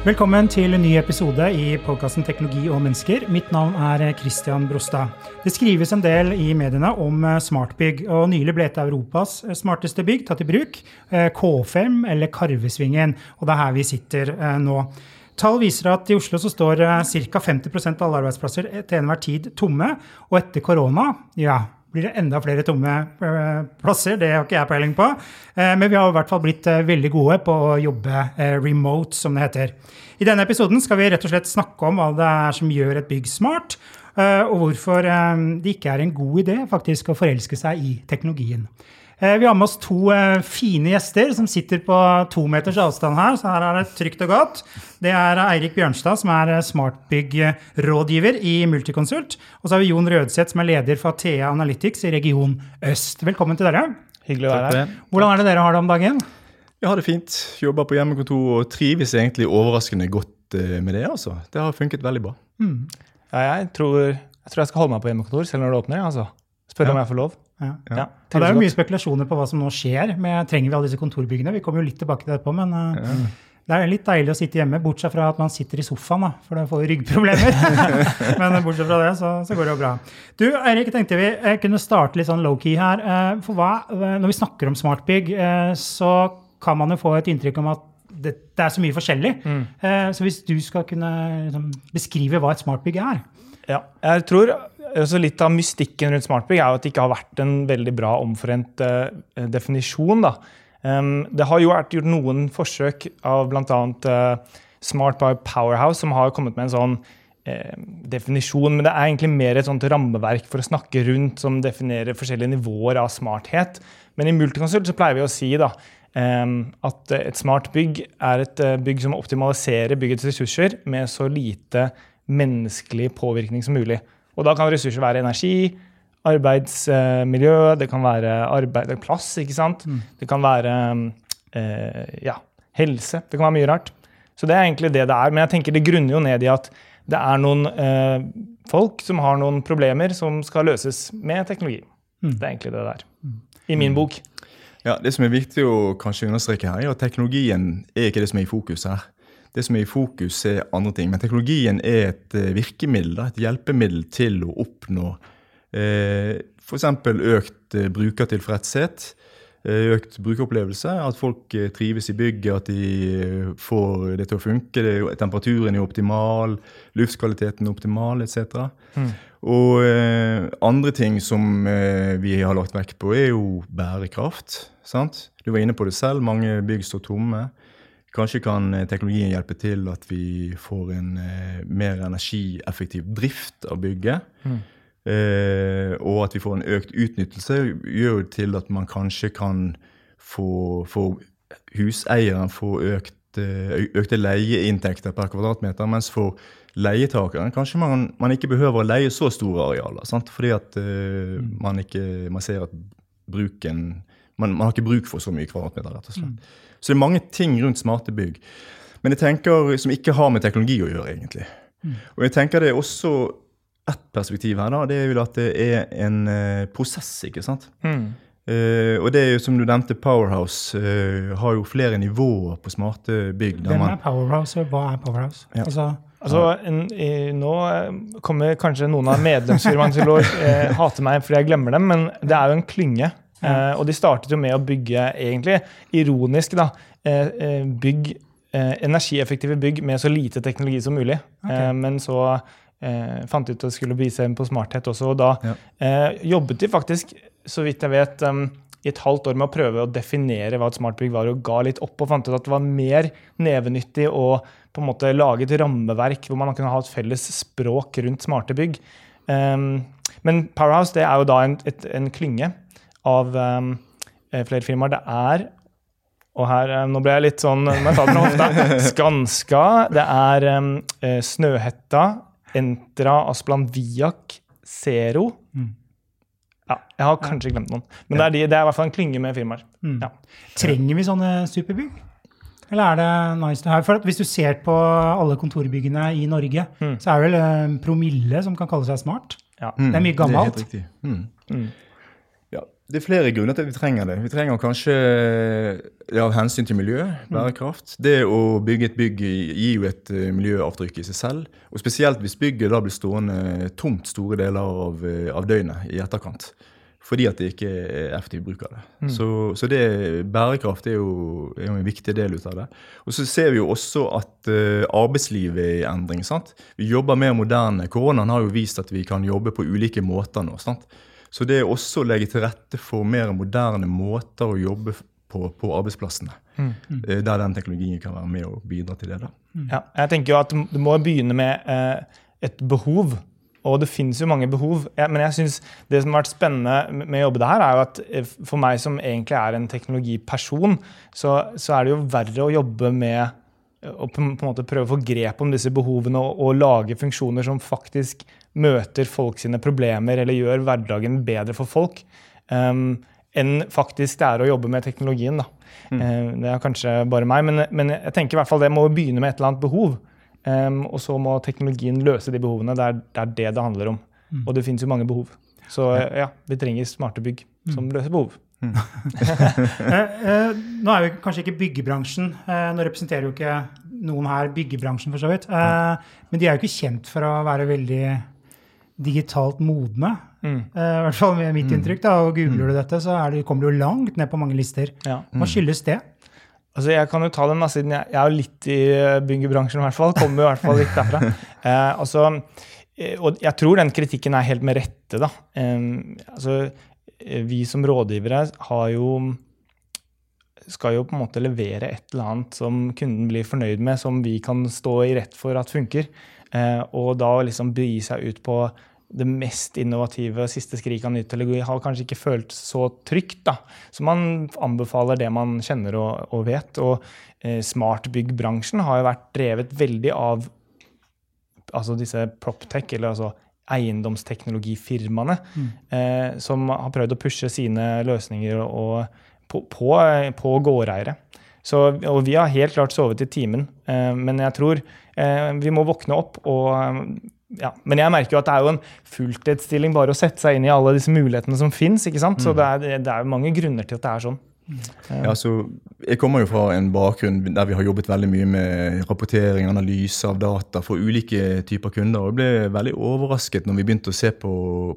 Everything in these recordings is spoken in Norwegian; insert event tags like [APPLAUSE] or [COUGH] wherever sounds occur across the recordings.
Velkommen til en ny episode i podkasten Teknologi og mennesker. Mitt navn er Christian Brostad. Det skrives en del i mediene om smartbygg, og nylig ble et av Europas smarteste bygg tatt i bruk. K5, eller Karvesvingen, og det er her vi sitter nå. Tall viser at i Oslo så står ca. 50% av alle arbeidsplasser til enhver tid tomme, og etter korona, ja, blir det enda flere tomme plasser. Det har ikke jeg peiling på. Men vi har i hvert fall blitt veldig gode på å jobbe remote, som det heter. I denne episoden skal vi rett og slett snakke om hva det er som gjør et bygg smart, og hvorfor det ikke er en god idé faktisk å forelske seg i teknologien. Vi har med oss to fine gjester som sitter på to meters avstand her, så her er det trygt og godt. Det er Eirik Bjørnstad, som er smartbyggrådgiver i Multiconsult. Og så har vi Jon Rødseth, som er leder for Thea Analytics i region øst. Velkommen til dere. Hyggelig å være her. Hvordan er det dere har det om dagen? Jeg har det fint. Jobber på hjemmekontor og trives egentlig overraskende godt med det. altså. Det har funket veldig bra. Mm. Ja, jeg, tror, jeg tror jeg skal holde meg på hjemmekontor selv når det åpner. altså. Spør ja. om jeg får lov. Ja. Ja. det er jo mye spekulasjoner på hva som nå skjer. med Trenger vi alle disse kontorbyggene? Vi kommer jo litt tilbake til det etterpå, men ja. det er litt deilig å sitte hjemme, bortsett fra at man sitter i sofaen, da, for da får ryggproblemer. [LAUGHS] men bortsett fra det, så, så, går det jo bra. Du, Eirik, tenkte vi kunne starte litt sånn low-key her. Uh, for hva, når vi snakker om smartbygg, så kan man jo få et inntrykk om at det, det er så mye forskjellig. Mm. så hvis du skal kunne liksom, beskrive hva et smartbygg er? Ja, jeg tror Litt av mystikken rundt smartbygg er at det ikke har vært en veldig bra omforent uh, definisjon. da. Um, det har jo vært gjort noen forsøk av bl.a. Uh, Smart by Powerhouse, som har kommet med en sånn Eh, definisjon, men det er egentlig mer et sånt rammeverk for å snakke rundt som definerer forskjellige nivåer av smarthet. Men i Multiconsult så pleier vi å si da, eh, at et smart bygg er et bygg som optimaliserer byggets ressurser med så lite menneskelig påvirkning som mulig. Og da kan ressurser være energi, arbeidsmiljø, det kan være arbeid, plass, ikke sant? Mm. Det kan være eh, ja, helse. Det kan være mye rart. Så det er egentlig det det er. Men jeg tenker det grunner jo ned i at det er noen eh, folk som har noen problemer som skal løses med teknologi. Mm. Det er egentlig det der. Mm. I min bok. Ja, Det som er viktig å kanskje understreke her, er at teknologien er ikke det som er i fokus her. Det som er i fokus, er andre ting. Men teknologien er et virkemiddel, et hjelpemiddel til å oppnå eh, f.eks. økt eh, brukertilfredshet, eh, økt brukeropplevelse. At folk eh, trives i bygget, at de får det til å funke. Temperaturen er optimal, luftkvaliteten er optimal, etc. Mm. Og eh, andre ting som eh, vi har lagt vekt på, er jo bærekraft. sant? Du var inne på det selv, mange bygg står tomme. Kanskje kan eh, teknologien hjelpe til at vi får en eh, mer energieffektiv drift av bygget. Mm. Eh, og at vi får en økt utnyttelse, gjør jo til at man kanskje kan få, få huseieren få økt, eh, økte leieinntekter per kvadratmeter, mens for leietakeren kanskje man, man ikke behøver å leie så store arealer. Sant? Fordi at eh, mm. man, ikke, man ser at bruken man, man, har ikke bruk for så mye kvadratmeter, rett og slett. Mm. Så det er mange ting rundt smarte bygg. Men jeg tenker som ikke har med teknologi å gjøre, egentlig. Mm. Og jeg tenker det er også ett perspektiv her, da. Det er jo at det er en uh, prosess, ikke sant. Mm. Uh, og det er jo som du nevnte, Powerhouse uh, har jo flere nivåer på smarte bygg. Hvem er Powerhouse, og hva er Powerhouse? Ja. Altså, Altså, en, i, nå kommer kanskje noen av medlemsfirmaene til å eh, hate meg fordi jeg glemmer dem, men det er jo en klynge Uh, og de startet jo med å bygge, egentlig ironisk, da, eh, bygg, eh, energieffektive bygg med så lite teknologi som mulig. Okay. men så fant de ut at det skulle vise dem på smarthet også. Og da ja. jobbet de faktisk, så vidt jeg vet, um, i et halvt år med å prøve å definere hva et smartbygg var, og ga litt opp og fant ut at det var mer nevenyttig å på en måte lage et rammeverk hvor man kunne ha et felles språk rundt smarte bygg. Um, men Powerhouse det er jo da en, et, en klynge av um, flere firmaer. Det er og her, um, Nå ble jeg litt sånn må jeg ta fra hofta. [LAUGHS] Skanska, det er um, Snøhetta, Entra, Asplan Viak, Zero. Mm. Ja, jeg har kanskje glemt noen. Men det er, de, det er, i hvert fall en klynge med firmaer. Mm. Ja. Trenger vi sånne superbygg? eller er det nice to have? For hvis du ser på alle kontorbyggene i Norge, så er det vel en promille som kan kalle seg smart. Ja. Det er mye gammelt. Det er helt riktig. Mm. Mm. Det er flere grunner til at vi trenger det. Vi trenger kanskje ja, av hensyn til miljø, bærekraft. Det å bygge et bygg gir jo et eh, miljøavtrykk i seg selv. Og spesielt hvis bygget da blir stående tomt store deler av, eh, av døgnet i etterkant. Fordi at det ikke er effektiv bruk av det. Så, så det, bærekraft er jo, er jo en viktig del ut av det. Og så ser vi jo også at uh, arbeidslivet er i endring. sant? Vi jobber mer moderne. Koronaen har jo vist at vi kan jobbe på ulike måter nå. sant? Så det er også å legge til rette for mer moderne måter å jobbe på på arbeidsplassene. Mm. Der den teknologien kan være med og bidra til det. da. Ja, jeg tenker jo at Du må begynne med eh, et behov. Og det finnes jo mange behov. Ja, men jeg synes det som har vært spennende med å jobbe det her, er jo at eh, for meg som egentlig er en teknologiperson, så, så er det jo verre å jobbe med eh, å på, på en måte prøve å få grep om disse behovene og, og lage funksjoner som faktisk møter folk sine problemer eller gjør hverdagen bedre for folk, um, enn faktisk det er å jobbe med teknologien. da. Eh, det er kanskje bare meg, men, men jeg tenker i hvert fall det må begynne med et eller annet behov. Um, og så må teknologien løse de behovene. Det er det er det, det handler om. Og det finnes jo mange behov. Så ja, vi trenger smarte bygg som løser behov. [LAUGHS] Eh, eh, nå er jo kanskje ikke byggebransjen eh, Nå representerer jo ikke noen her byggebransjen, for så vidt. Eh, men de er jo ikke kjent for å være veldig digitalt modne. Mm. Uh, I hvert fall med mitt inntrykk. da, og Googler du dette, så er det, kommer du langt ned på mange lister. Ja. Hva skyldes det? Altså, jeg kan jo ta den da, siden jeg, jeg er litt i eh, byggebransjen i hvert fall. Kommer jo i hvert fall litt derfra. Uh, [LAUGHS] altså, og jeg tror den kritikken er helt med rette, da. Um, altså, vi som rådgivere har jo skal jo på en måte levere et eller annet som kunden blir fornøyd med, som vi kan stå i rett for at funker. Eh, og da liksom begi seg ut på det mest innovative siste skrik av ny teknologi har kanskje ikke følt så trygt. da. Så man anbefaler det man kjenner og, og vet. Og eh, smartbyggbransjen har jo vært drevet veldig av altså disse proptech, eller altså eiendomsteknologifirmaene, eh, som har prøvd å pushe sine løsninger og, på, på, på gårdeiere. Så, og vi har helt klart sovet i timen, eh, men jeg tror eh, vi må våkne opp og ja, Men jeg merker jo at det er jo en fulltidsstilling bare å sette seg inn i alle disse mulighetene som fins. Så det er, det er mange grunner til at det er sånn. Ja, så jeg kommer jo fra en bakgrunn der vi har jobbet veldig mye med rapportering, analyse av data for ulike typer kunder. og Jeg ble veldig overrasket når vi begynte å se på,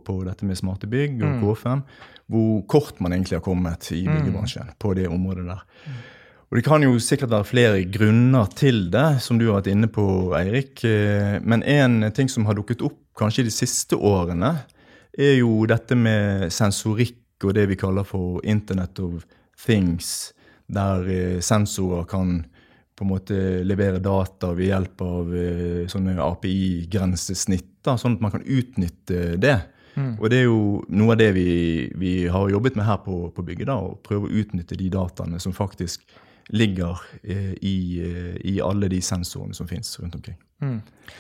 på dette med smarte bygg og K5, hvor kort man egentlig har kommet i byggebransjen på det området der. Og Det kan jo sikkert være flere grunner til det, som du har vært inne på, Eirik. Eh, Men en ting som har dukket opp kanskje de siste årene, er jo dette med sensorikk og det vi kaller for Internet of Things, der eh, sensorer kan på en måte levere data ved hjelp av eh, sånne API-grensesnitt, sånn at man kan utnytte det. Og det er jo noe av det vi, vi har jobbet med her på, på bygget, da, å prøve å utnytte de dataene som faktisk ligger eh, i, eh, i alle de sensorene som finnes rundt omkring.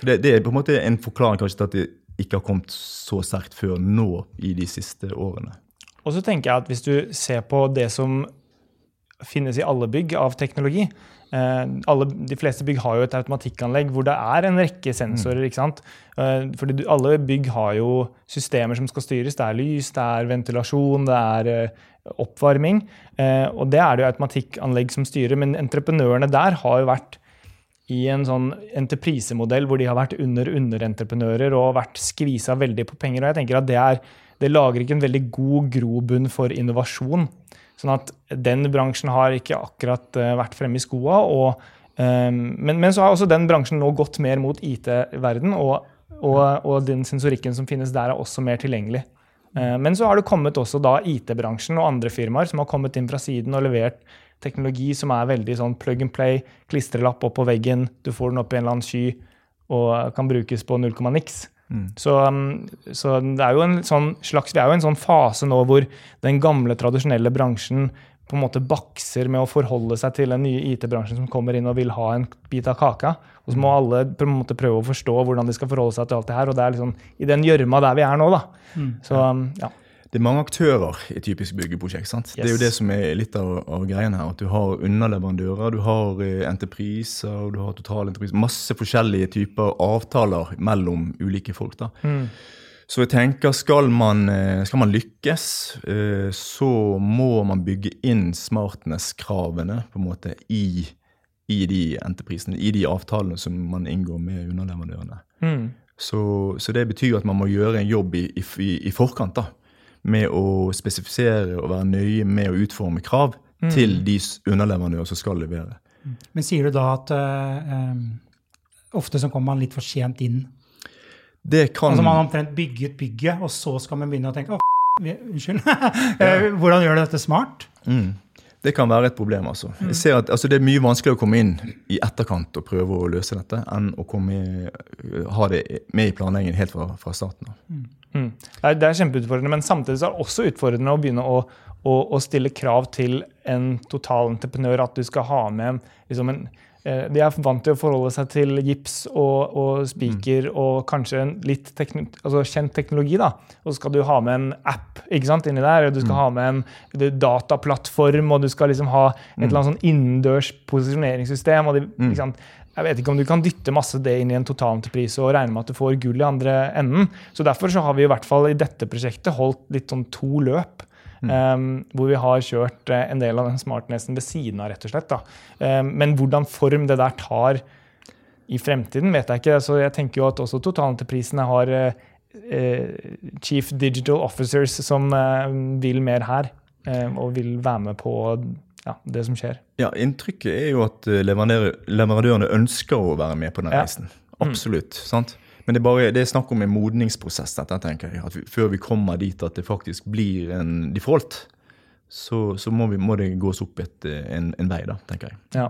Det, det er på en måte en forklaring kanskje til at det ikke har kommet så sterkt før nå i de siste årene. Og så tenker jeg at hvis du ser på det som finnes i alle bygg av teknologi alle, De fleste bygg har jo et automatikkanlegg hvor det er en rekke sensorer. ikke sant? Eh, fordi alle bygg har jo systemer som skal styres. Det er lys, det er ventilasjon, det er eh, oppvarming. Eh, og det er det jo automatikkanlegg som styrer. Men entreprenørene der har jo vært i en sånn entreprisemodell hvor de har vært under underentreprenører og vært skvisa veldig på penger. Og jeg tenker at det, er, det lager ikke en veldig god grobunn for innovasjon. Sånn at den bransjen har ikke akkurat eh, vært fremme i skoa. Og, eh, men, men så har også den bransjen nå gått mer mot IT-verden, og, og, og den sensorikken som finnes der, er også mer tilgjengelig. Eh, men så har det kommet også da IT-bransjen og andre firmaer som har kommet inn fra siden og levert teknologi som er veldig sånn plug and play, klistrelapp opp på veggen, du får den opp i en eller annen sky og kan brukes på null komma niks. Så, um, så det er jo en sånn slags, vi er jo i en sånn fase nå hvor den gamle, tradisjonelle bransjen på en måte bakser med å forholde seg til den nye IT-bransjen som kommer inn og vil ha en bit av kaka. Og så må alle på en måte prøve å forstå hvordan de skal forholde seg til alt det her. Og det er liksom i den gjørma der vi er nå, da. Så um, ja. Det er mange aktører i et typisk byggeprosjekt. sant? Det er jo det som er litt av, av greien her. At du har underleverandører, du har eh, entrepriser, du har totalentrepriser. Masse forskjellige typer avtaler mellom ulike folk. da. Så jeg tenker, skal man, eh, skal man lykkes, eh, så må man bygge inn smartness-kravene på en måte i, i de entreprisene, i de avtalene som man inngår med underleverandørene. Mm. Så, så det betyr at man må gjøre en jobb i, i, i forkant da, med å spesifisere og være nøye med å utforme krav til de underleverandører som skal levere. Men sier du da at uh, ofte så kommer man litt for sent inn? Det kan Altså Man har omtrent bygget bygget, og så skal man begynne å tenke f- vi- unnskyld. [LAUGHS] Eh, Hvordan gjør du dette smart? Mm. Det kan være et problem. altså. Jeg ser at altså, Det er mye vanskeligere å komme inn i etterkant og prøve å løse dette, enn å i, ha det med i planleggingen helt fra, fra starten av. Mm. Det, er, det er kjempeutfordrende, men samtidig er det også utfordrende å begynne å, å, å stille krav til en totalentreprenør. At du skal ha med liksom en De er vant til å forholde seg til gips og, og spiker og kanskje en litt tekn altså kjent teknologi. da, Og så skal du ha med en app ikke sant, inni der, og du skal ha med en dataplattform, og du skal liksom ha et eller annet sånn innendørs posisjoneringssystem. og de, ikke sant, jeg vet ikke om du kan dytte masse det inn i en totalentreprise og regne med at du får gull i andre enden. Så Derfor så har vi i hvert fall i dette prosjektet holdt litt sånn to løp. Um, hvor vi har kjørt eh, en del av den smartnessen ved siden av, rett og slett. Um, men hvordan form det der tar i fremtiden, vet jeg ikke. Så jeg tenker jo at også totalentreprisene har uh, chief digital officers som uh, vil mer her. uh, og vil være med på ja, det som skjer. Ja, Inntrykket er jo at leverandørene ønsker å være med på den Ja. reisen. Absolutt. sant? Men det er, bare, det er snakk om en modningsprosess. dette, tenker jeg. At vi, før vi kommer dit at det faktisk blir en default, så, så må, vi, må det gås opp et, en, en vei, da, tenker jeg. Ja.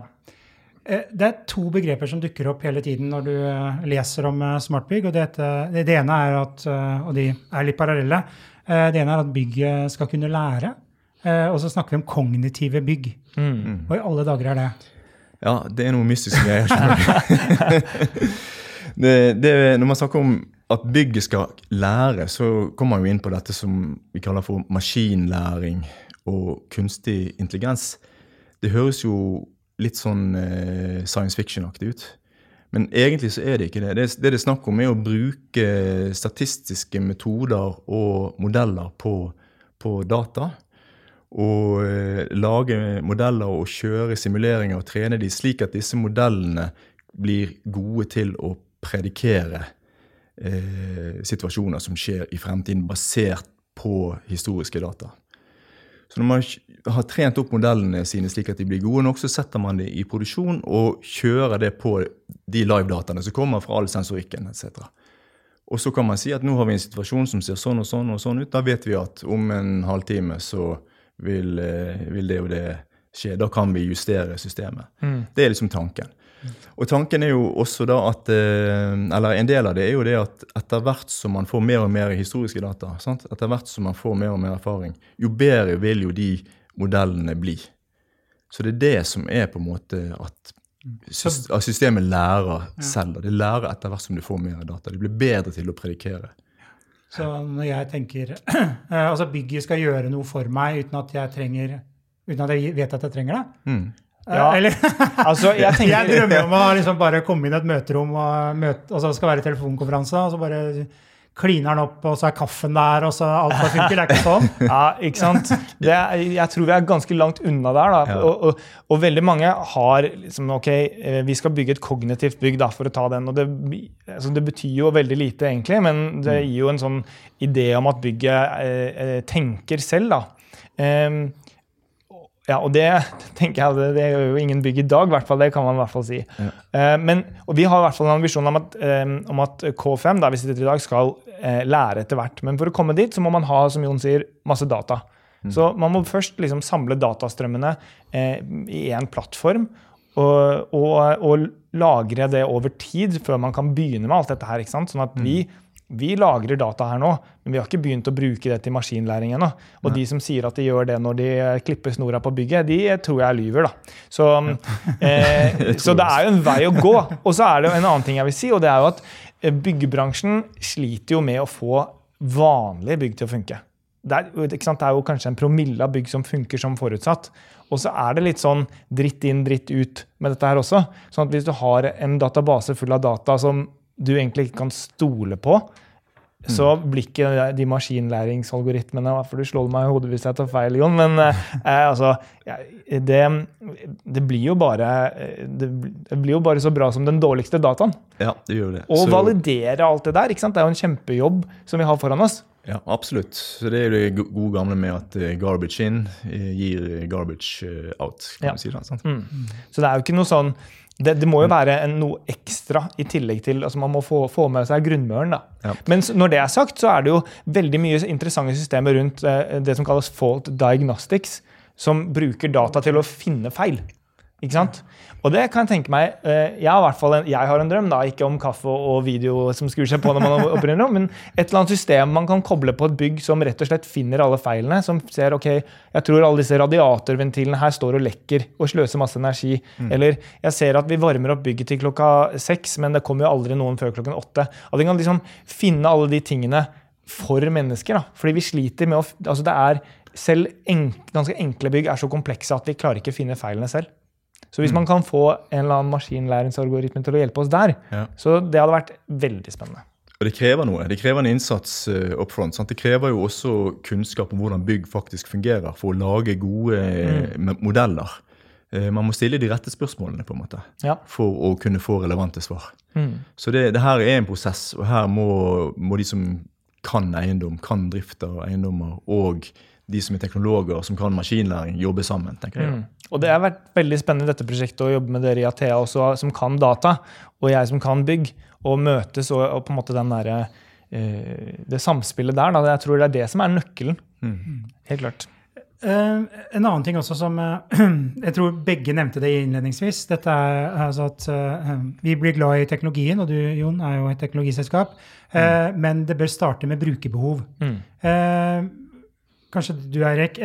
Eh, Det er to begreper som dukker opp hele tiden når du eh, leser om eh, smartbygg. og Det, det, det ene er at, og de er litt parallelle, eh, det ene er at bygget skal kunne lære. eh, Og så snakker vi om kognitive bygg. Mm. Hva i alle dager er det? Ja, det er noe mystisk greier. [LAUGHS] [LAUGHS] det, det, når man snakker om at bygget skal lære, så kommer man jo inn på dette som vi kaller for maskinlæring og kunstig intelligens. Det høres jo litt sånn eh, science fiction-aktig ut. Men egentlig så er det ikke det. Det det det er snakk om, er å bruke statistiske metoder og modeller på, på data. Og eh, lage modeller og kjøre simuleringer og trene de slik at disse modellene blir gode til å predikere eh, situasjoner som skjer i fremtiden, basert på historiske data. Så når man har trent opp modellene sine slik at de blir gode nok, så setter man det i produksjon og kjører det på de live-dataene som kommer fra all sensorikken etc. Og så kan man si at nå har vi en situasjon som ser sånn og sånn og sånn ut. Da vet vi at om en halvtime så vil, eh, vil det og det skje. Da kan vi justere systemet. Det er liksom tanken. Og tanken er jo også da at eh, Eller en del av det er jo det at etter hvert som man får mer og mer historiske data, sant? etter hvert som man får mer og mer erfaring, jo bedre vil jo de modellene bli. Så det er det som er på en måte at, systemet lærer selv. Det lærer etter hvert som du får mer data. Det blir bedre til å predikere. Så når jeg tenker [CLEARS THROAT] eh, Altså, bygget skal gjøre noe for meg uten at jeg trenger Uten at jeg vet at jeg trenger det? Mm. Eh, Ja. Eller [LAUGHS] Altså, jeg Jeg drømmer om å liksom bare komme inn i et møterom, og, møte, og så skal være telefonkonferanse, og så bare kliner den opp, og så er kaffen der, og så alt bare funker. Det er ikke [LAUGHS] sånn. Ja, ikke sant? Det er, jeg tror vi er ganske langt unna der. da. Ja. Og, og, og veldig mange har liksom, ok, eh, vi skal bygge et kognitivt bygg da, for å ta den. og det, altså, det betyr jo veldig lite, egentlig, men det gir jo en sånn idé om at bygget eh, eh, tenker selv. da. Em, ja, og det [LAUGHS] tenker jeg, det, det gjør jo ingen bygg i dag, hvert fall, det kan man i hvert fall si. Eh, men, og vi har i hvert fall en ambisjon om at, eh, om at K5 der vi sitter i dag, skal uh, lære etter hvert. Men for å komme dit så må man ha som Jon sier, masse data. Så man må først liksom samle datastrømmene uh, i én plattform. Og, og, og lagre det over tid før man kan begynne med alt dette her. ikke sant? Sånn at vi, vi lagrer data her nå, men vi har ikke begynt å bruke det til maskinlæring ennå. Og de som sier at de gjør det når de eh, klipper snora på bygget, de eh, tror jeg lyver. da. Så, [LAUGHS] eh, så det er jo en vei å gå. Og så er det jo en annen ting jeg vil si, og det er jo at eh, byggebransjen sliter jo med å få vanlige bygg til å funke. det er, det er jo kanskje en promille av bygg som funker som forutsatt. Og så er det litt sånn dritt inn, dritt ut med dette her også. Sånn at hvis du har en database full av data som du egentlig ikke kan stole på, så blir ikke de maskinlæringsalgoritmene For du slår meg i hodet hvis jeg tar feil, Jon. Men eh, [LAUGHS] altså det, det, blir jo bare det, blir jo bare så bra som den dårligste dataen. Ja, det gjør det. Og så... validere alt det der. ikke sant? Det er jo en kjempejobb som vi har foran oss. Ja, absolutt. Så Det er jo det gode gamle med at eh, garbage in eh, gir garbage out. kan ja. si det, sant? Mm. Så det er jo ikke noe sånn det, det, må jo være en, noe ekstra i tillegg til altså Man må få, få med seg grunnmøren. da. Ja. Men når det er sagt, så er det jo veldig mye interessante systemer rundt eh, det som kalles fault diagnostics, som bruker data til å finne feil. Ikke sant? Og det kan jeg tenke meg eh, Jeg har, en, jeg har en drøm, da, ikke om kaffe og video som skrur seg på når man [LAUGHS] åpner rom, men et eller annet system man kan koble på et bygg som rett og slett finner alle feilene. Som ser ok, jeg tror alle disse radiatorventilene her står og lekker og sløser masse energi. Mm. Eller jeg ser at vi varmer opp bygget til klokka seks, men det kommer jo aldri noen før klokken åtte. At vi kan liksom finne alle de tingene for mennesker. da, Fordi vi sliter med å altså det er Selv enk, ganske enkle bygg er så komplekse at vi klarer ikke å finne feilene selv. Så hvis mm. man kan få en eller annen maskinlæringsalgoritme til å hjelpe oss der, ja. så det hadde vært veldig spennende. Og Det krever noe. Det krever en innsats uh, up front. Sant? Det krever jo også kunnskap om hvordan bygg faktisk fungerer, for å lage gode mm. modeller. Uh, man må stille de rette spørsmålene på en måte, ja. for å kunne få relevante svar. Mm. Så det, det, her er en prosess, og her må, må de som kan eiendom, kan drift av eiendommer, og de som er teknologer og som kan maskinlæring, jobbe sammen. tenker jeg. Mm. Og Det har vært veldig spennende dette prosjektet å jobbe med dere i Athea også, som kan data, og jeg som kan bygg, og møtes og, og på en måte den der, uh, det samspillet der. Da, jeg tror det er det som er nøkkelen. Mm. Helt klart. Uh, en annen ting også som uh, [CLEARS THROAT] jeg tror begge nevnte det innledningsvis. dette er altså at uh, Vi blir glad i teknologien, og du Jon, er jo et teknologiselskap. Mm. Men det bør starte med brukerbehov. Mm. Kanskje du, Eirik.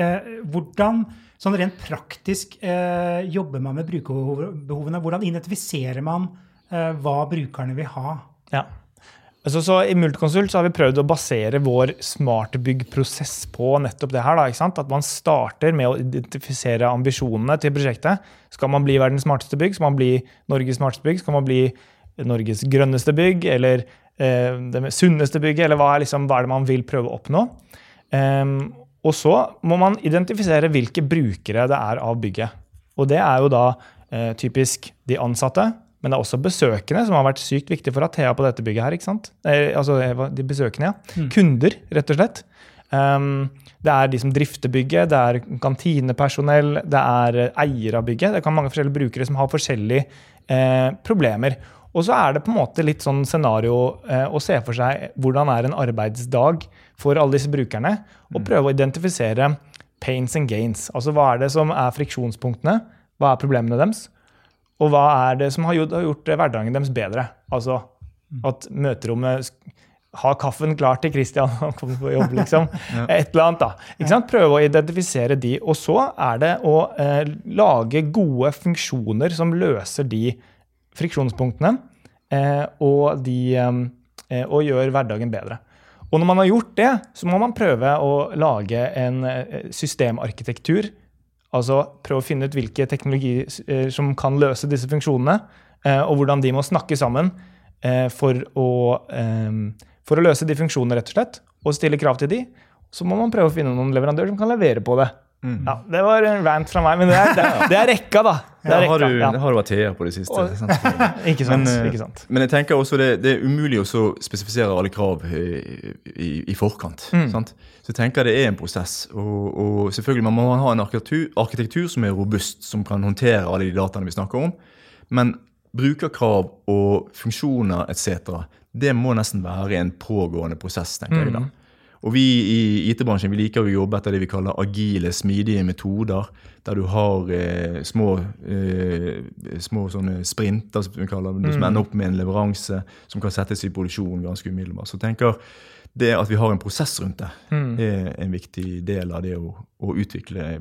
hvordan Sånn rent praktisk eh, jobber man med brukerbehovene? Hvordan identifiserer man eh, hva brukerne vil ha? Ja. Altså, så I Multiconsult har vi prøvd å basere vår smartbygg-prosess på nettopp det her. Da, At man starter med å identifisere ambisjonene til prosjektet. Skal man bli verdens smarteste bygg? Skal man bli Norges smarteste bygg? Skal man bli Norges grønneste bygg? Eller eh, det sunneste bygget? Eller hva er, liksom, hva er, det man vil prøve å oppnå? Um, og så må man identifisere hvilke brukere det er av bygget. Og det er jo da eh, typisk de ansatte, men det er også besøkende, som har vært sykt viktig for Athea på dette bygget her. ikke sant? Eh, altså de besøkende, ja. Mm. Kunder, rett og slett. Um, det er de som drifter bygget, det er kantinepersonell, det er eh, eier av bygget. Det kan mange forskjellige brukere som har forskjellige eh, problemer. Og så er det på en måte litt sånn scenario eh, å se for seg hvordan er en arbeidsdag for alle disse brukerne, og mm. prøve å identifisere pains and gains. Altså hva er det som er friksjonspunktene? Hva er problemene deres? Og hva er det som har gjort, har gjort hverdagen deres bedre? Altså mm. at møterommet har kaffen klar til Christian han kommer på jobb, liksom. [LAUGHS] Et eller annet, da. Ikke sant? Prøve å identifisere de. Og så er det å eh, lage gode funksjoner som løser de friksjonspunktene og, de, eh, og gjør hverdagen bedre. Og når man har gjort det, så må man prøve å lage en eh, systemarkitektur. Altså prøve å finne ut hvilke teknologier som kan løse disse funksjonene, og hvordan de må snakke sammen for å, for å løse de funksjonene, rett og slett. Og stille krav til de. Så må man prøve å finne noen leverandører som kan levere på det. Mm. Ja, Det var en rant fra meg, men det er, det, [LAUGHS] det er rekka, da. Det er rekka, har, du, ja. har du Athea på det siste. Og, [LAUGHS] ikke, sant, men, ikke sant. Men jeg tenker også det, det er umulig å spesifisere alle krav i, i, i forkant. Mm. Så jeg tenker det er en prosess. Og, og, selvfølgelig man må ha en arkitektur, arkitektur, som er robust, som kan håndtere alle de dataene vi snakker om. Men brukerkrav og funksjoner etc., det må nesten være en pågående prosess. tenker mm. jeg da. Og vi i IT-bransjen vi liker å jobbe etter det vi kaller agile, smidige metoder. Der du har eh, små, eh, små sprinter som vi kaller mm. som ender opp med en leveranse som kan settes i produksjon ganske umiddelbart. Så tenker det at vi har en prosess rundt det, mm. er en viktig del av det å, å utvikle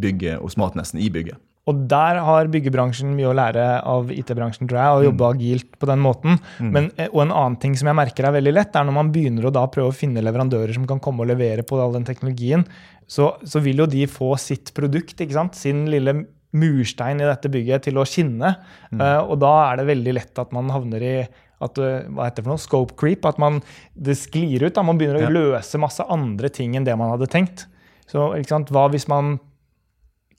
bygget og smartnessen i bygget. Og der har byggebransjen mye å lære av IT-bransjen, tror jeg, å jobbe agilt på den måten. Men, eh, og en annen ting som jeg merker er veldig lett, er når man begynner å da prøve å finne leverandører som kan komme og levere på all den teknologien, så, så vil jo de få sitt produkt, ikke sant? sin lille murstein i dette bygget, til å skinne. Eh, og da er det veldig lett at man havner i at, eh, hva heter det for noe? Scope creep. At man, det sklir ut. da Man begynner å Ja. løse masse andre ting enn det man hadde tenkt. Så? Hva hvis man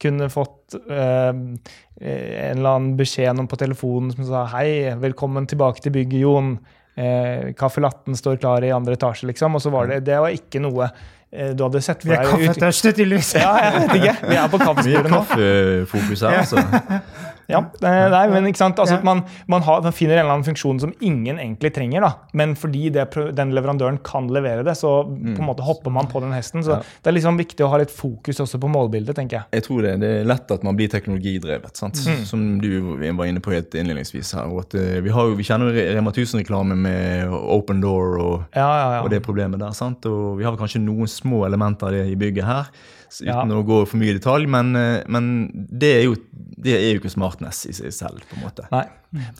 kunne fått eh, en eller annen beskjed noen på telefonen som sa hei, velkommen tilbake til bygget, Jon. Eh, Caffè latten står klar i andre etasje, liksom. Og så var det, det var ikke noe eh, du hadde sett Vi for er kaffetørste, tydeligvis. Ja, jeg vet ikke. Vi er på kaffesporet nå. kaffefokus her, altså. [LAUGHS] Ja, nei, men ikke sant? Altså, man, man, har, man finner en eller annen funksjon som ingen egentlig trenger, da. men fordi det, den leverandøren kan levere det, så på en måte hopper man på den hesten. Så Ja. det er liksom viktig å ha litt fokus også på målbildet, tenker jeg. Jeg tror det, det er lett at man blir teknologidrevet, sant? Mm. som du var inne på helt innledningsvis her. og at eh, Vi, har jo, vi kjenner jo Rema 1000-reklame med Open Door og, ja, ja. og det problemet der. sant? Og Vi har kanskje noen små elementer av det i bygget her, s- Ja. uten å gå for mye i detalj. Men, eh, men det, er jo, det er jo ikke smartness i seg selv, på en måte. Nei.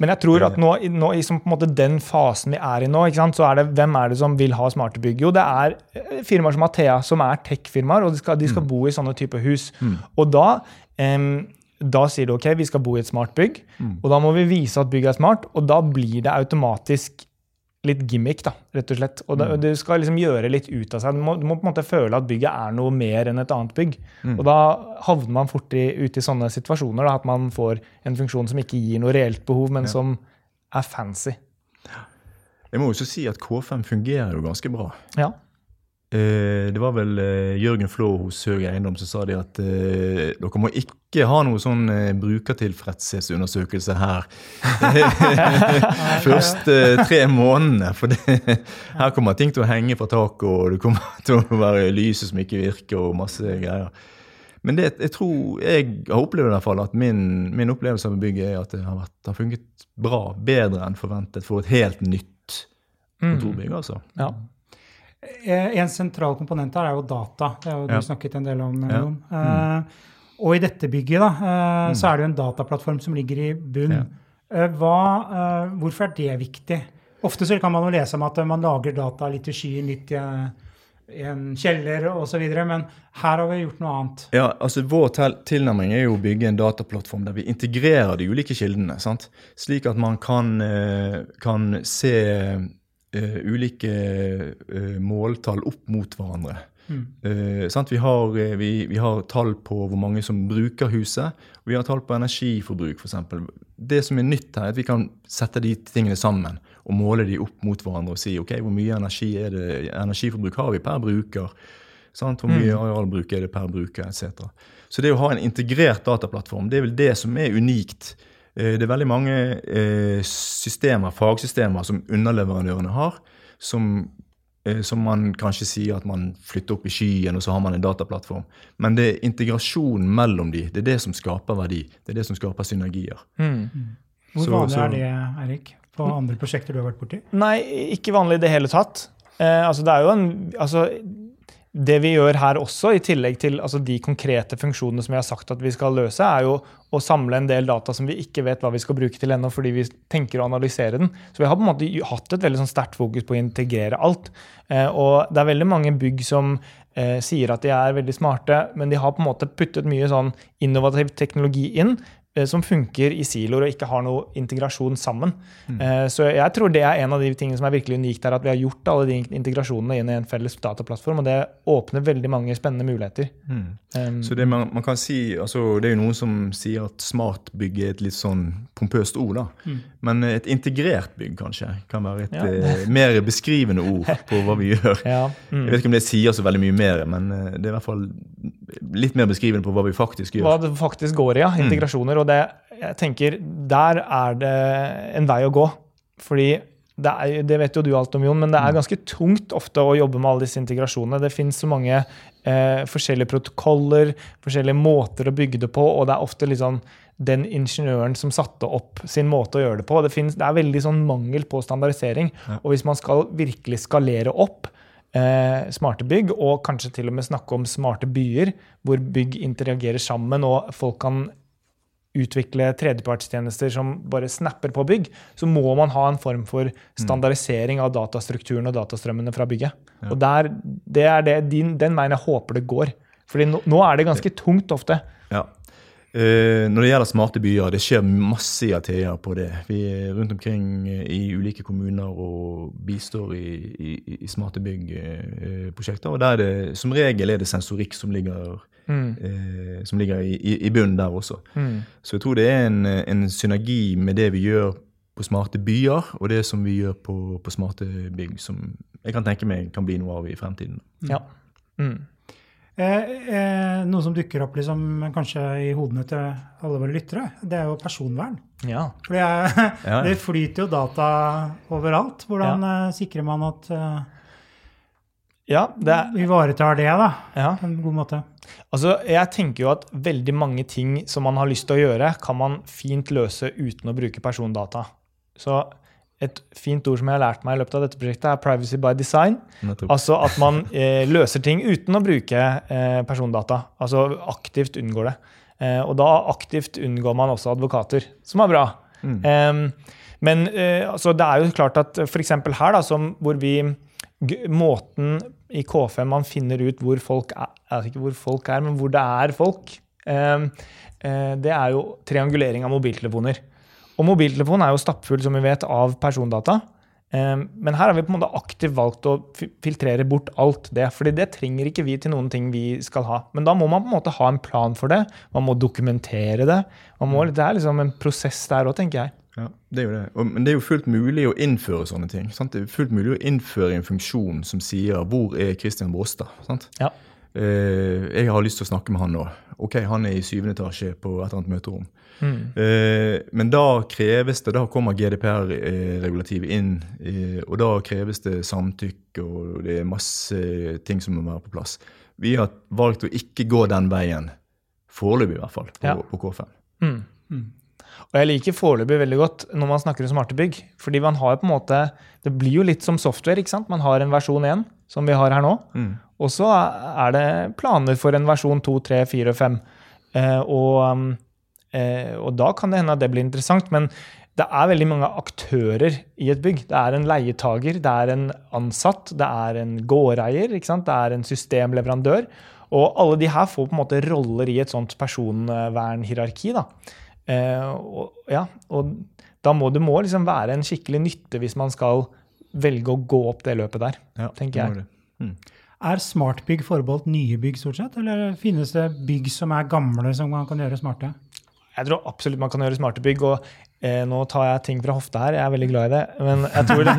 Men jeg tror at nå, i- nå i som på en måte den fasen vi er i nå, så er det hvem er det som vil ha smarte bygg? Jo, det er eh, firmaer som Athea, som er tech-firmaer, og de skal, de skal bo i sånne typer hus. Og da, um, da sier du ok, vi skal bo i et smart bygg, og da må vi vise at bygget er smart, og da blir det automatisk litt gimmick, da, rett og slett. Og mm. du skal liksom gjøre litt ut av seg. Du må, du må på en måte føle at bygget er noe mer enn et annet bygg. Og da havner man fort i, ut i sånne situasjoner, da, at man får en funksjon som ikke gir noe reelt behov, men som er fancy. Jeg må jo også si at K5 fungerer jo ganske bra. Ja. Eh, Det var vel eh, Jørgen Flå hos Høg Eiendom som sa det at eh, dere må ikke ha noe sånn brukertilfredshetsundersøkelse her [LAUGHS] [LAUGHS] første tre månedene. For det, her kommer ting til å henge fra taket, og det kommer [LAUGHS] til å være lyset som ikke virker, og masse greier. Men det, jeg tror jeg har opplevd i hvert fall at min, min opplevelse av bygget er at det har, vært, har funket bra, bedre enn forventet for et helt nytt kontorbygg. altså. ja. Eh, En sentral komponent her er jo data. Det har jo du Ja. snakket en del om. Ja. Mm. Eh, og i dette bygget da, eh, så er det jo en dataplattform som ligger i bunn. Ja. Hva, hvorfor er det viktig? Ofte så kan man jo lese om at man lager data litt i skyen, litt i, i en kjeller osv., men her har vi gjort noe annet. Ja, altså Vår til tilnærming er jo å bygge en dataplattform der vi integrerer de ulike kildene. sant? Slik at man kan, kan se eh, ulike uh, måltall opp mot hverandre. Eh, sant? Vi, har, eh, vi, vi har tall på hvor mange som bruker huset, og vi har tall på energiforbruk f.eks. Det som er nytt her, er at vi kan sette de tingene sammen og måle de opp mot hverandre og si ok, hvor mye energi er det, energiforbruk har vi per bruker. Sant? Hvor mye arealbruk er det per bruker, etc. Så det å ha en integrert dataplattform, det er vel det som er unikt. Eh, Det er veldig mange eh, systemer, fagsystemer som underleverandørene har, som, eh, som man kanskje sier at man flytter opp i skyen, og så har man en dataplattform. Men det er integrasjonen mellom de, det er det som skaper verdi. Det er det som skaper synergier. Hvor Så- vanlig så- er det, Erik, på andre prosjekter du har vært borti? Nei, ikke vanlig i det hele tatt. Eh, altså, det er jo en altså, Det vi gjør her også, i tillegg til altså, de konkrete funksjonene som vi har sagt at vi skal løse, er jo å samle en del data som vi ikke vet hva vi skal bruke til ennå, fordi vi tenker å analysere den. Så vi har på en måte hatt et veldig sånn sterkt fokus på å integrere alt. Eh, og det er veldig mange bygg som eh, sier at de er veldig smarte, men de har på en måte puttet mye sånn innovativ teknologi inn som funker i siloer og ikke har noe integrasjon sammen. Mm. Så jeg tror det er en av de tingene som er virkelig unikt her, at vi har gjort alle de integrasjonene inn i en felles dataplattform, og det åpner veldig mange spennende muligheter. Um, Så det man, man kan si, altså Det er jo noen som sier at smartbygg er et litt sånn pompøst ord. da. Men et integrert bygg kanskje kan være et Ja. eh, mer beskrivende ord på hva vi gjør. ja, mm. Jeg vet ikke om det sier så veldig mye mer, men eh, det er i hvert fall litt mer beskrivende på hva vi faktisk gjør. Hva det faktisk går i, ja. Integrasjoner. Og det, jeg tenker, der er det en vei å gå. Fordi det, er, det vet jo du alt om, Jon, men det er ganske tungt ofte å jobbe med alle disse integrasjonene. Det finnes så mange eh, forskjellige protokoller, forskjellige måter å bygge det på, og det er ofte liksom den ingeniøren som satte opp sin måte å gjøre det på. Det, finnes, det er veldig sånn mangel på standardisering. Og hvis man skal virkelig skalere opp eh, smarte bygg, og kanskje til og med snakke om smarte byer, hvor bygg interagerer sammen og folk kan utvikle tredjepartstjenester som bare snapper på bygg, så må man ha en form for standardisering av datastrukturen og datastrømmene fra bygget. Og der, det er det, din, den veien jeg håper det går. Fordi nå, nå er det ganske tungt ofte. Eh, når det gjelder smarte byer, det skjer masse i Athea på det. Vi er rundt omkring eh, i ulike kommuner og bistår i, i, i smarte byggprosjekter. og der er det, som regel er det sensorikk som ligger, eh, som ligger i, i, bunnen der også. Så jeg tror det er en, en synergi med det vi gjør på smarte byer, og det som vi gjør på, på smarte bygg, som jeg kan tenke meg kan bli noe av i fremtiden. Ja. Mm. Eh, eh, noe som dukker opp liksom, kanskje i hodene til alle våre lyttere, det er jo personvern. ja. For det, er- [LAUGHS] flyter jo data overalt. Hvordan ja. sikrer man at uh, Ja, det er, vi ivaretar det da, ja. på en god måte? Altså, jeg tenker jo at veldig mange ting som man har lyst til å gjøre, kan man fint løse uten å bruke persondata. Så et fint ord som jeg har lært meg i løpet av dette prosjektet, er 'privacy by design'. Altså at man eh, løser ting uten å bruke eh, persondata. Altså aktivt unngår det. Eh, og da aktivt unngår man også advokater, som er bra. Em, men eh, altså, det er jo klart at f.eks. her, da, som, hvor vi Måten i K5 man finner ut hvor folk er, jeg vet ikke hvor folk er, men hvor det er folk, eh, det er jo triangulering av mobiltelefoner. Og mobiltelefonen er jo stappfull, som vi vet, av persondata. Um, Men her har vi på en måte aktivt valgt å filtrere bort alt det. fordi det trenger ikke vi til noen ting vi skal ha. Men da må man på en måte ha en plan for det. Man må dokumentere det. Man må, det er liksom en prosess der òg, tenker jeg. Ja, det er jo det. Og, men det er jo fullt mulig å innføre sånne ting. Sant? Det er fullt mulig å innføre en funksjon som sier 'Hvor er Christian Bråstad?' Sant? Ja. Eh, jeg har lyst til å snakke med han nå. Ok, han er i syvende etasje på et eller annet møterom. Mm. Eh, men da kreves det, da kommer GDPR-regulativet inn, eh, og da kreves det samtykke, og det er masse ting som må være på plass. Vi har valgt å ikke gå den veien, foreløpig i hvert fall, på, Ja. på K5. Mm. Og jeg liker foreløpig veldig godt når man snakker om smarte bygg. Fordi man har på en måte Det blir jo litt som software. ikke sant? Man har en versjon 1, som vi har her nå. Mm. Og så er det planer for en versjon 2, 3, 4 og 5. Eh, og, um, og da kan det hende at det blir interessant. Men det er veldig mange aktører i et bygg. Det er en leietager, det er en ansatt, det er en gårdeier, ikke sant? det er en systemleverandør. Og alle de her får på en måte roller i et sånt personvernhierarki. da. Eh, og, ja, og da må det må liksom være en skikkelig nytte hvis man skal velge å gå opp det løpet der. Ja, tenker det jeg. det. Mm. Er smartbygg forbeholdt nye bygg, stort sett? Eller finnes det bygg som er gamle, som man kan gjøre smarte? Jeg tror absolutt man kan gjøre smarte bygg. og eh, Nå tar jeg ting fra hofta her, jeg er veldig glad i det. Men jeg tror det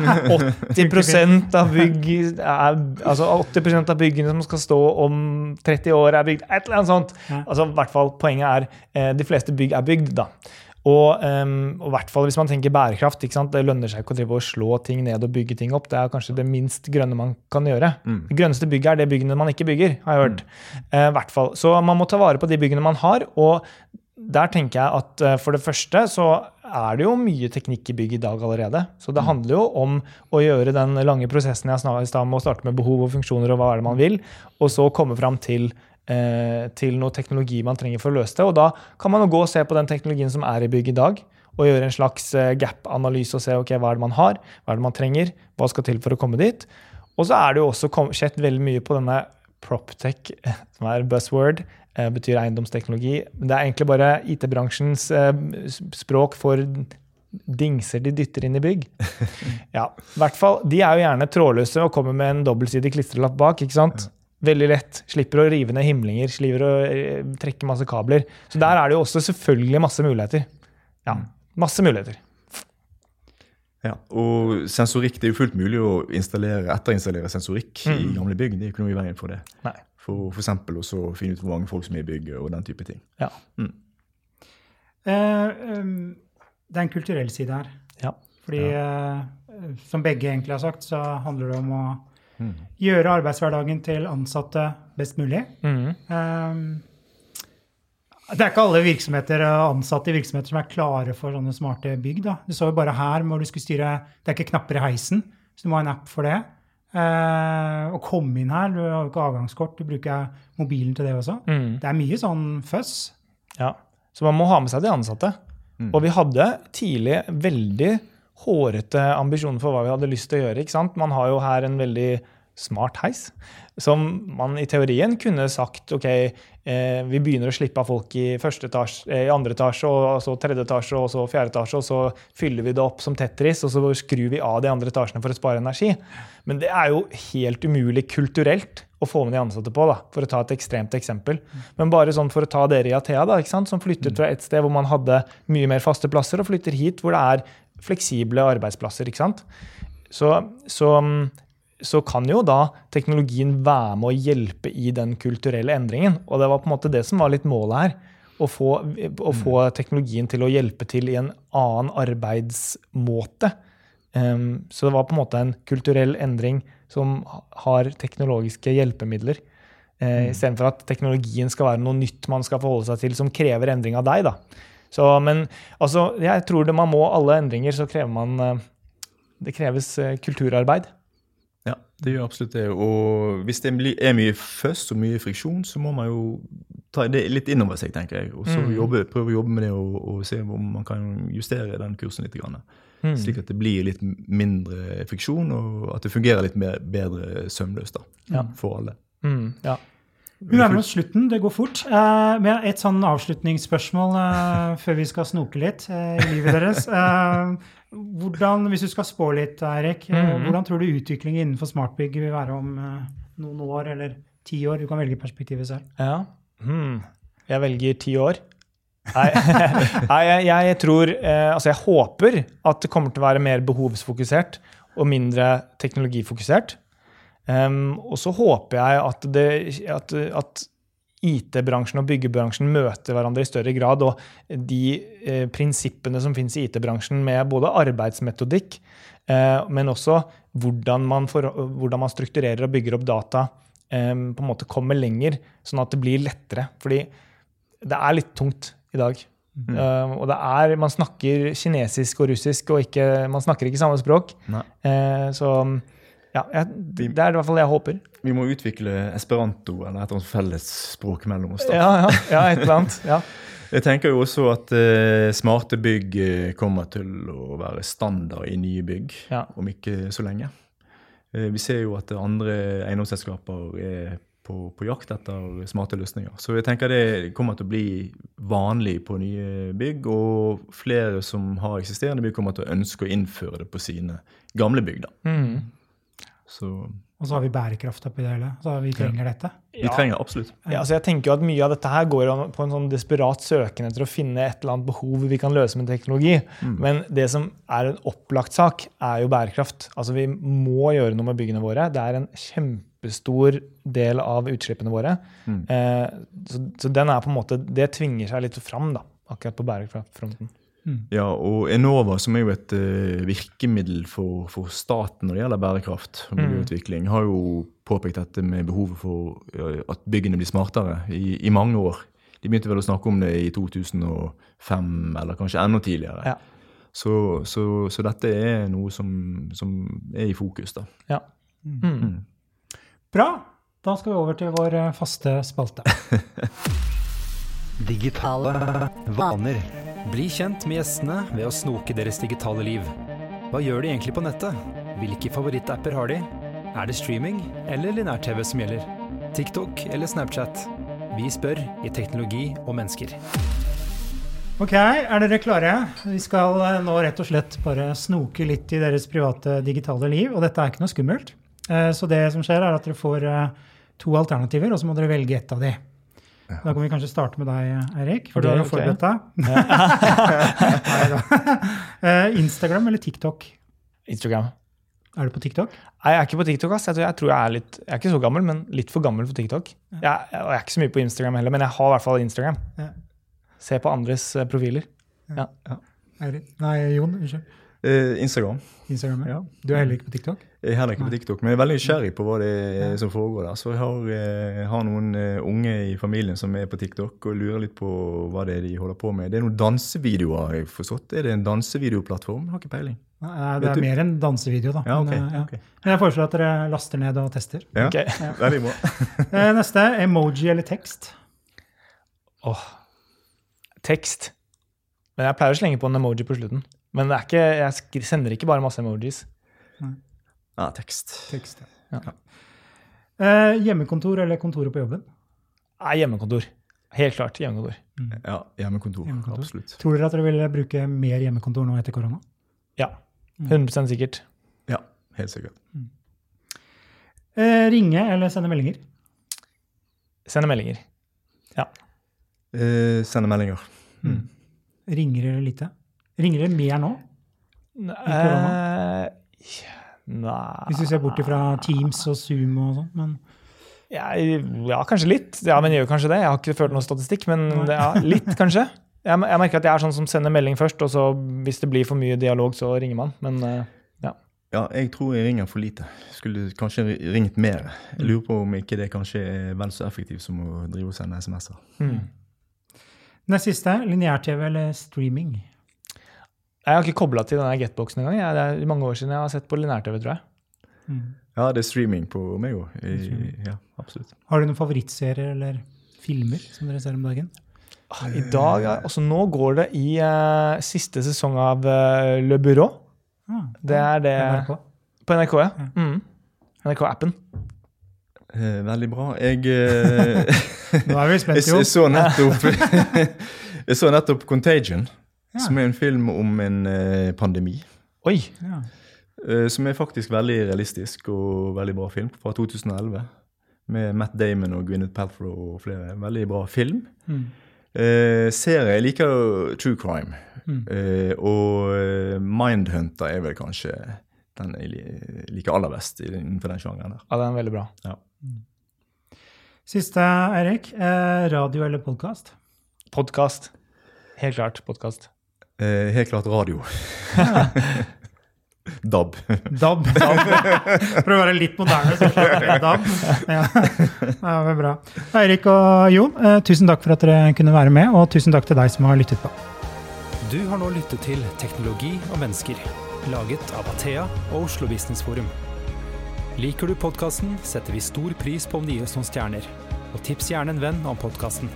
[LAUGHS] 80 av bygg er, altså 80% av byggene som skal stå om 30 år, er bygd et eller annet sånt. Altså, hvert fall, Poenget er eh, de fleste bygg er bygd. da. Og, um, og hvert fall hvis man tenker bærekraft. ikke sant? Det lønner seg ikke å drive og slå ting ned og bygge ting opp. Det er kanskje det minst grønne man kan gjøre. Det grønneste bygget er det byggene man ikke bygger, har jeg hørt. Mm. i hvert fall. Så man må ta vare på de byggene man har. og der tenker jeg at eh, For det første så er det jo mye teknikk i bygg i dag allerede. Så det handler jo om å gjøre den lange prosessen jeg snakket i stad med å starte med behov og funksjoner og hva er det man vil, og så komme fram til, eh, til noe teknologi man trenger for å løse det. Og da kan man jo gå og se på den teknologien som er i bygg i dag, og gjøre en slags eh, gap-analyse og se ok, hva er det man har, hva er det man trenger, hva skal til for å komme dit. Og så er det jo også skjedd veldig mye på denne proptech, [LAUGHS] som er buzzword, betyr eiendomsteknologi. Det er egentlig bare IT-bransjens eh, språk for dingser de dytter inn i bygg. [LAUGHS] Ja, i hvert fall, De er jo gjerne trådløse og kommer med en dobbeltsidig klistrelapp bak. ikke sant? Veldig lett. Slipper å rive ned himlinger, slipper å eh, trekke masse kabler. Så der er det jo også selvfølgelig masse muligheter. Ja, masse muligheter. Ja, og sensorikk, Det er jo fullt mulig å installere, etterinstallere sensorikk i gamle bygg. Det er jo ikke noe i veien for det. Nei. For f.eks. å finne ut hvor mange folk som er i bygget, og den type ting. Ja. Eh, um, det er en kulturell side her. Ja. Fordi, eh, som begge egentlig har sagt, så handler det om å gjøre arbeidshverdagen til ansatte best mulig. Mm. Um, det er ikke alle virksomheter ansatte i virksomheter som er klare for sånne smarte bygg. Da. Du så jo bare her hvor du skulle styre Det er ikke knapper i heisen, så du må ha en app for det. Eh, å komme inn her, du har jo ikke avgangskort, du bruker mobilen til det også. Mm. Det er mye sånn fuzz. Ja. Så man må ha med seg de ansatte. Og vi hadde tidlig veldig hårete ambisjoner for hva vi hadde lyst til å gjøre. ikke sant? Man har jo her en veldig smart heis, som man i teorien kunne sagt ok, eh, vi begynner å slippe av folk i, første etasje, eh, i andre etasje, og så tredje etasje, og så fjerde etasje, og så fyller vi det opp som Tetris, og så skrur vi av de andre etasjene for å spare energi. Men det er jo helt umulig kulturelt å få med de ansatte på, da, for å ta et ekstremt eksempel. Men bare sånn for å ta dere i Athea, da, ikke sant, som flyttet fra et sted hvor man hadde mye mer faste plasser, og flytter hit hvor det er fleksible arbeidsplasser. ikke sant? Så, så, så kan jo da teknologien være med å hjelpe i den kulturelle endringen. Og det var på en måte det som var litt målet her. Å få, å få teknologien til å hjelpe til i en annen arbeidsmåte. Um, så det var på en måte en kulturell endring som har teknologiske hjelpemidler. Uh, Istedenfor at teknologien skal være noe nytt man skal forholde seg til, som krever endring av deg. da. Så, men altså, jeg tror det man må alle endringer, så krever man uh, Det kreves uh, kulturarbeid. Det gjør absolutt det. Og hvis det er mye føss og mye friksjon, så må man jo ta det litt innover seg, tenker jeg. Og så Mm. prøve å jobbe med det og, og se om man kan justere den kursen litt. Grann. Mm. Slik at det blir litt mindre friksjon, og at det fungerer litt mer, bedre sømløst da, Ja. for alle. Mm, ja. Vi nærmer oss slutten, det går fort. Uh, men et sånn avslutningsspørsmål uh, før vi skal snoke litt uh, i livet deres. [LAUGHS] Eh, hvordan, hvis du skal spå litt, Eirik, mm. Mhm. hvordan tror du utviklingen innenfor smartbygg vil være om eh, noen år eller ti år? Du kan velge perspektivet selv. Ja. Hmm. Jeg velger ti år. Nei, [LAUGHS] Nei jeg, jeg tror eh, Altså, jeg håper at det kommer til å være mer behovsfokusert og mindre teknologifokusert. Um, og så håper jeg at, det, at, at IT-bransjen og byggebransjen møter hverandre i større grad, og de eh, prinsippene som finnes i IT-bransjen med både arbeidsmetodikk, eh, men også hvordan man, for, hvordan man strukturerer og bygger opp data, eh, på en måte kommer lenger, sånn at det blir lettere. Fordi det er litt tungt i dag. Eh, og det er, man snakker kinesisk og russisk, og ikke, man snakker ikke samme språk. Eh, så ja, jeg, det er i hvert fall det jeg håper. Vi må utvikle esperanto eller et eller annet fellesspråk mellom oss. da. Ja, ja, ja et eller annet. Ja. [LAUGHS] Jeg tenker jo også at uh, smarte bygg eh, kommer til å være standard i nye bygg Ja. om ikke så lenge. Uh, vi ser jo at andre eiendomsselskaper er på, på jakt etter smarte løsninger. Så jeg tenker det kommer til å bli vanlig på nye bygg, og flere som har eksisterende bygg, kommer til å ønske å innføre det på sine gamle bygg. da. Mm. Så Og så har vi bærekraft oppi det hele. Så vi trenger dette. vi trenger absolutt. Ja, altså jeg tenker jo at Mye av dette her går på en sånn desperat søken etter å finne et eller annet behov vi kan løse med teknologi. Men det som er en opplagt sak, er jo bærekraft. Altså Vi må gjøre noe med byggene våre. Det er en kjempestor del av utslippene våre. Eh, så, så den er på en måte, det tvinger seg litt fram da, akkurat på bærekraftfronten. Ja, og Enova, som er jo et uh, virkemiddel for, for staten når det gjelder bærekraft og miljøutvikling, har jo påpekt dette med behovet for uh, at byggene blir smartere i, i mange år. De begynte vel å snakke om det i 2005, eller kanskje enda tidligere. Ja. Så, så, så dette er noe som, som er i fokus, da. Ja. Mm. Bra. Da skal vi over til vår eh, faste spalte. [LAUGHS] Digitale vaner. Bli kjent med gjestene ved å snoke deres digitale liv. Hva gjør de egentlig på nettet? Hvilke favorittapper har de? Er det streaming eller linær-TV som gjelder? TikTok eller Snapchat? Vi spør i Teknologi og mennesker. Ok, er dere klare? Vi skal eh, nå rett og slett bare snoke litt i deres private digitale liv, og dette er ikke noe skummelt. Eh, Så det som skjer, er at dere får eh, to alternativer, og så må dere velge ett av de. Da kan vi kanskje starte med deg, Eirik, for du har jo forberedt deg. [LAUGHS] Eh, Instagram eller TikTok? Instagram. Er du på TikTok? Nei, jeg er ikke på TikTok. ass. Jeg tror jeg, tror jeg er litt, jeg er ikke så gammel, men litt for gammel for TikTok. Jeg, jeg, jeg er ikke så mye på Instagram heller, men jeg har i hvert fall Instagram. Ja. Se på andres eh, profiler. Ja. Nei, Jon. Unnskyld. Eh, Instagram. Instagram. ja. Ja. Du er heller ikke på TikTok? Jeg er heller ikke på TikTok, men jeg er veldig nysgjerrig på hva det er som foregår der. Så jeg har, jeg har noen eh, unge i familien som er på TikTok og lurer litt på hva det er de holder på med. Det er noen dansevideoer, har jeg forstått. Er det en dansevideoplattform? Har ikke peiling. Nei, det er mer en dansevideo, da. Ja, okay, Men, eh, ja. Men jeg foreslår at dere laster ned og tester. Ja, Ok. [LAUGHS] Veldig bra. [LAUGHS] Eh, Neste emoji eller tekst. Åh. Tekst. Men jeg pleier å slenge på en emoji på slutten. Men det er ikke, jeg sender ikke bare masse emojis. Ja, tekst. Tekst, Ja. ja. Eh, hjemmekontor eller kontoret på jobben? Nei, hjemmekontor. Helt klart hjemmekontor. Ja, hjemmekontor. Hjemmekontor. Absolutt. Tror dere at dere vil bruke mer hjemmekontor nå etter korona? Ja. 100% sikkert. Ja, helt sikkert. Eh, ringe eller sende meldinger? Sende meldinger. Eh, sende meldinger. Ringer eller lite? Ringer dere mer nå? Eh, nei Hvis vi ser bort fra Teams og Zoom og sånn. Men ja, ja, kanskje litt. Ja, men jeg gjør kanskje det. Jeg har ikke ført noen statistikk, men ja, litt, kanskje. Jeg, jeg merker at jeg er sånn som sender melding først, og så hvis det blir for mye dialog, så ringer man. Men ja. Ja, jeg tror jeg ringer for lite. Skulle kanskje ringt mer. Jeg lurer på om ikke det kanskje er vel så effektivt som å drive og sende SMS-er. mm. Det siste, lineær-TV eller streaming? Jeg har ikke kobla til denne Getboxen engang. Det er mange år siden jeg har sett på linær-TV, tror jeg. Ja, det er streaming på meg òg. Ja, absolutt. Har du noen favorittserier eller filmer som dere ser om dagen? Ah, I dag, altså Nå går det i uh, siste sesong av uh, Le Bureau. Ah, Det er det NRK. På NRK, ja. Mm. NRK-appen. Eh, veldig bra. Jeg, eh, [LAUGHS] Nå er vi spent, [LAUGHS] jo. jeg så nettopp [LAUGHS] Jeg så nettopp 'Contagion', Ja. som er en film om en eh, pandemi. Oi! Ja. Eh, Som er faktisk veldig realistisk og veldig bra film fra 2011. Med Matt Damon og Gwyneth Paltrow og flere. Veldig bra film. Mm. Eh, serie jeg liker jo true crime. Mm. Eh, og eh, Mindhunter er vel kanskje den jeg li- liker aller best i- innenfor den sjangeren der. Ja, den er veldig bra. Ja. Siste, Eirik. Eh, radio eller podkast? Podkast. Helt klart podkast. Eh, helt klart radio. [LAUGHS] DAB. [LAUGHS] DAB. For å være litt moderne, så kjører jeg DAB. Ja. ja, det bra. Eirik og Jon, eh, tusen takk for at dere kunne være med, og tusen takk til deg som har lyttet på. Du har nå lyttet til Teknologi og mennesker, laget av Athea og Oslo Business Forum. Liker du podkasten, setter vi stor pris på om du gir oss noen stjerner. Og tips gjerne en venn om podkasten.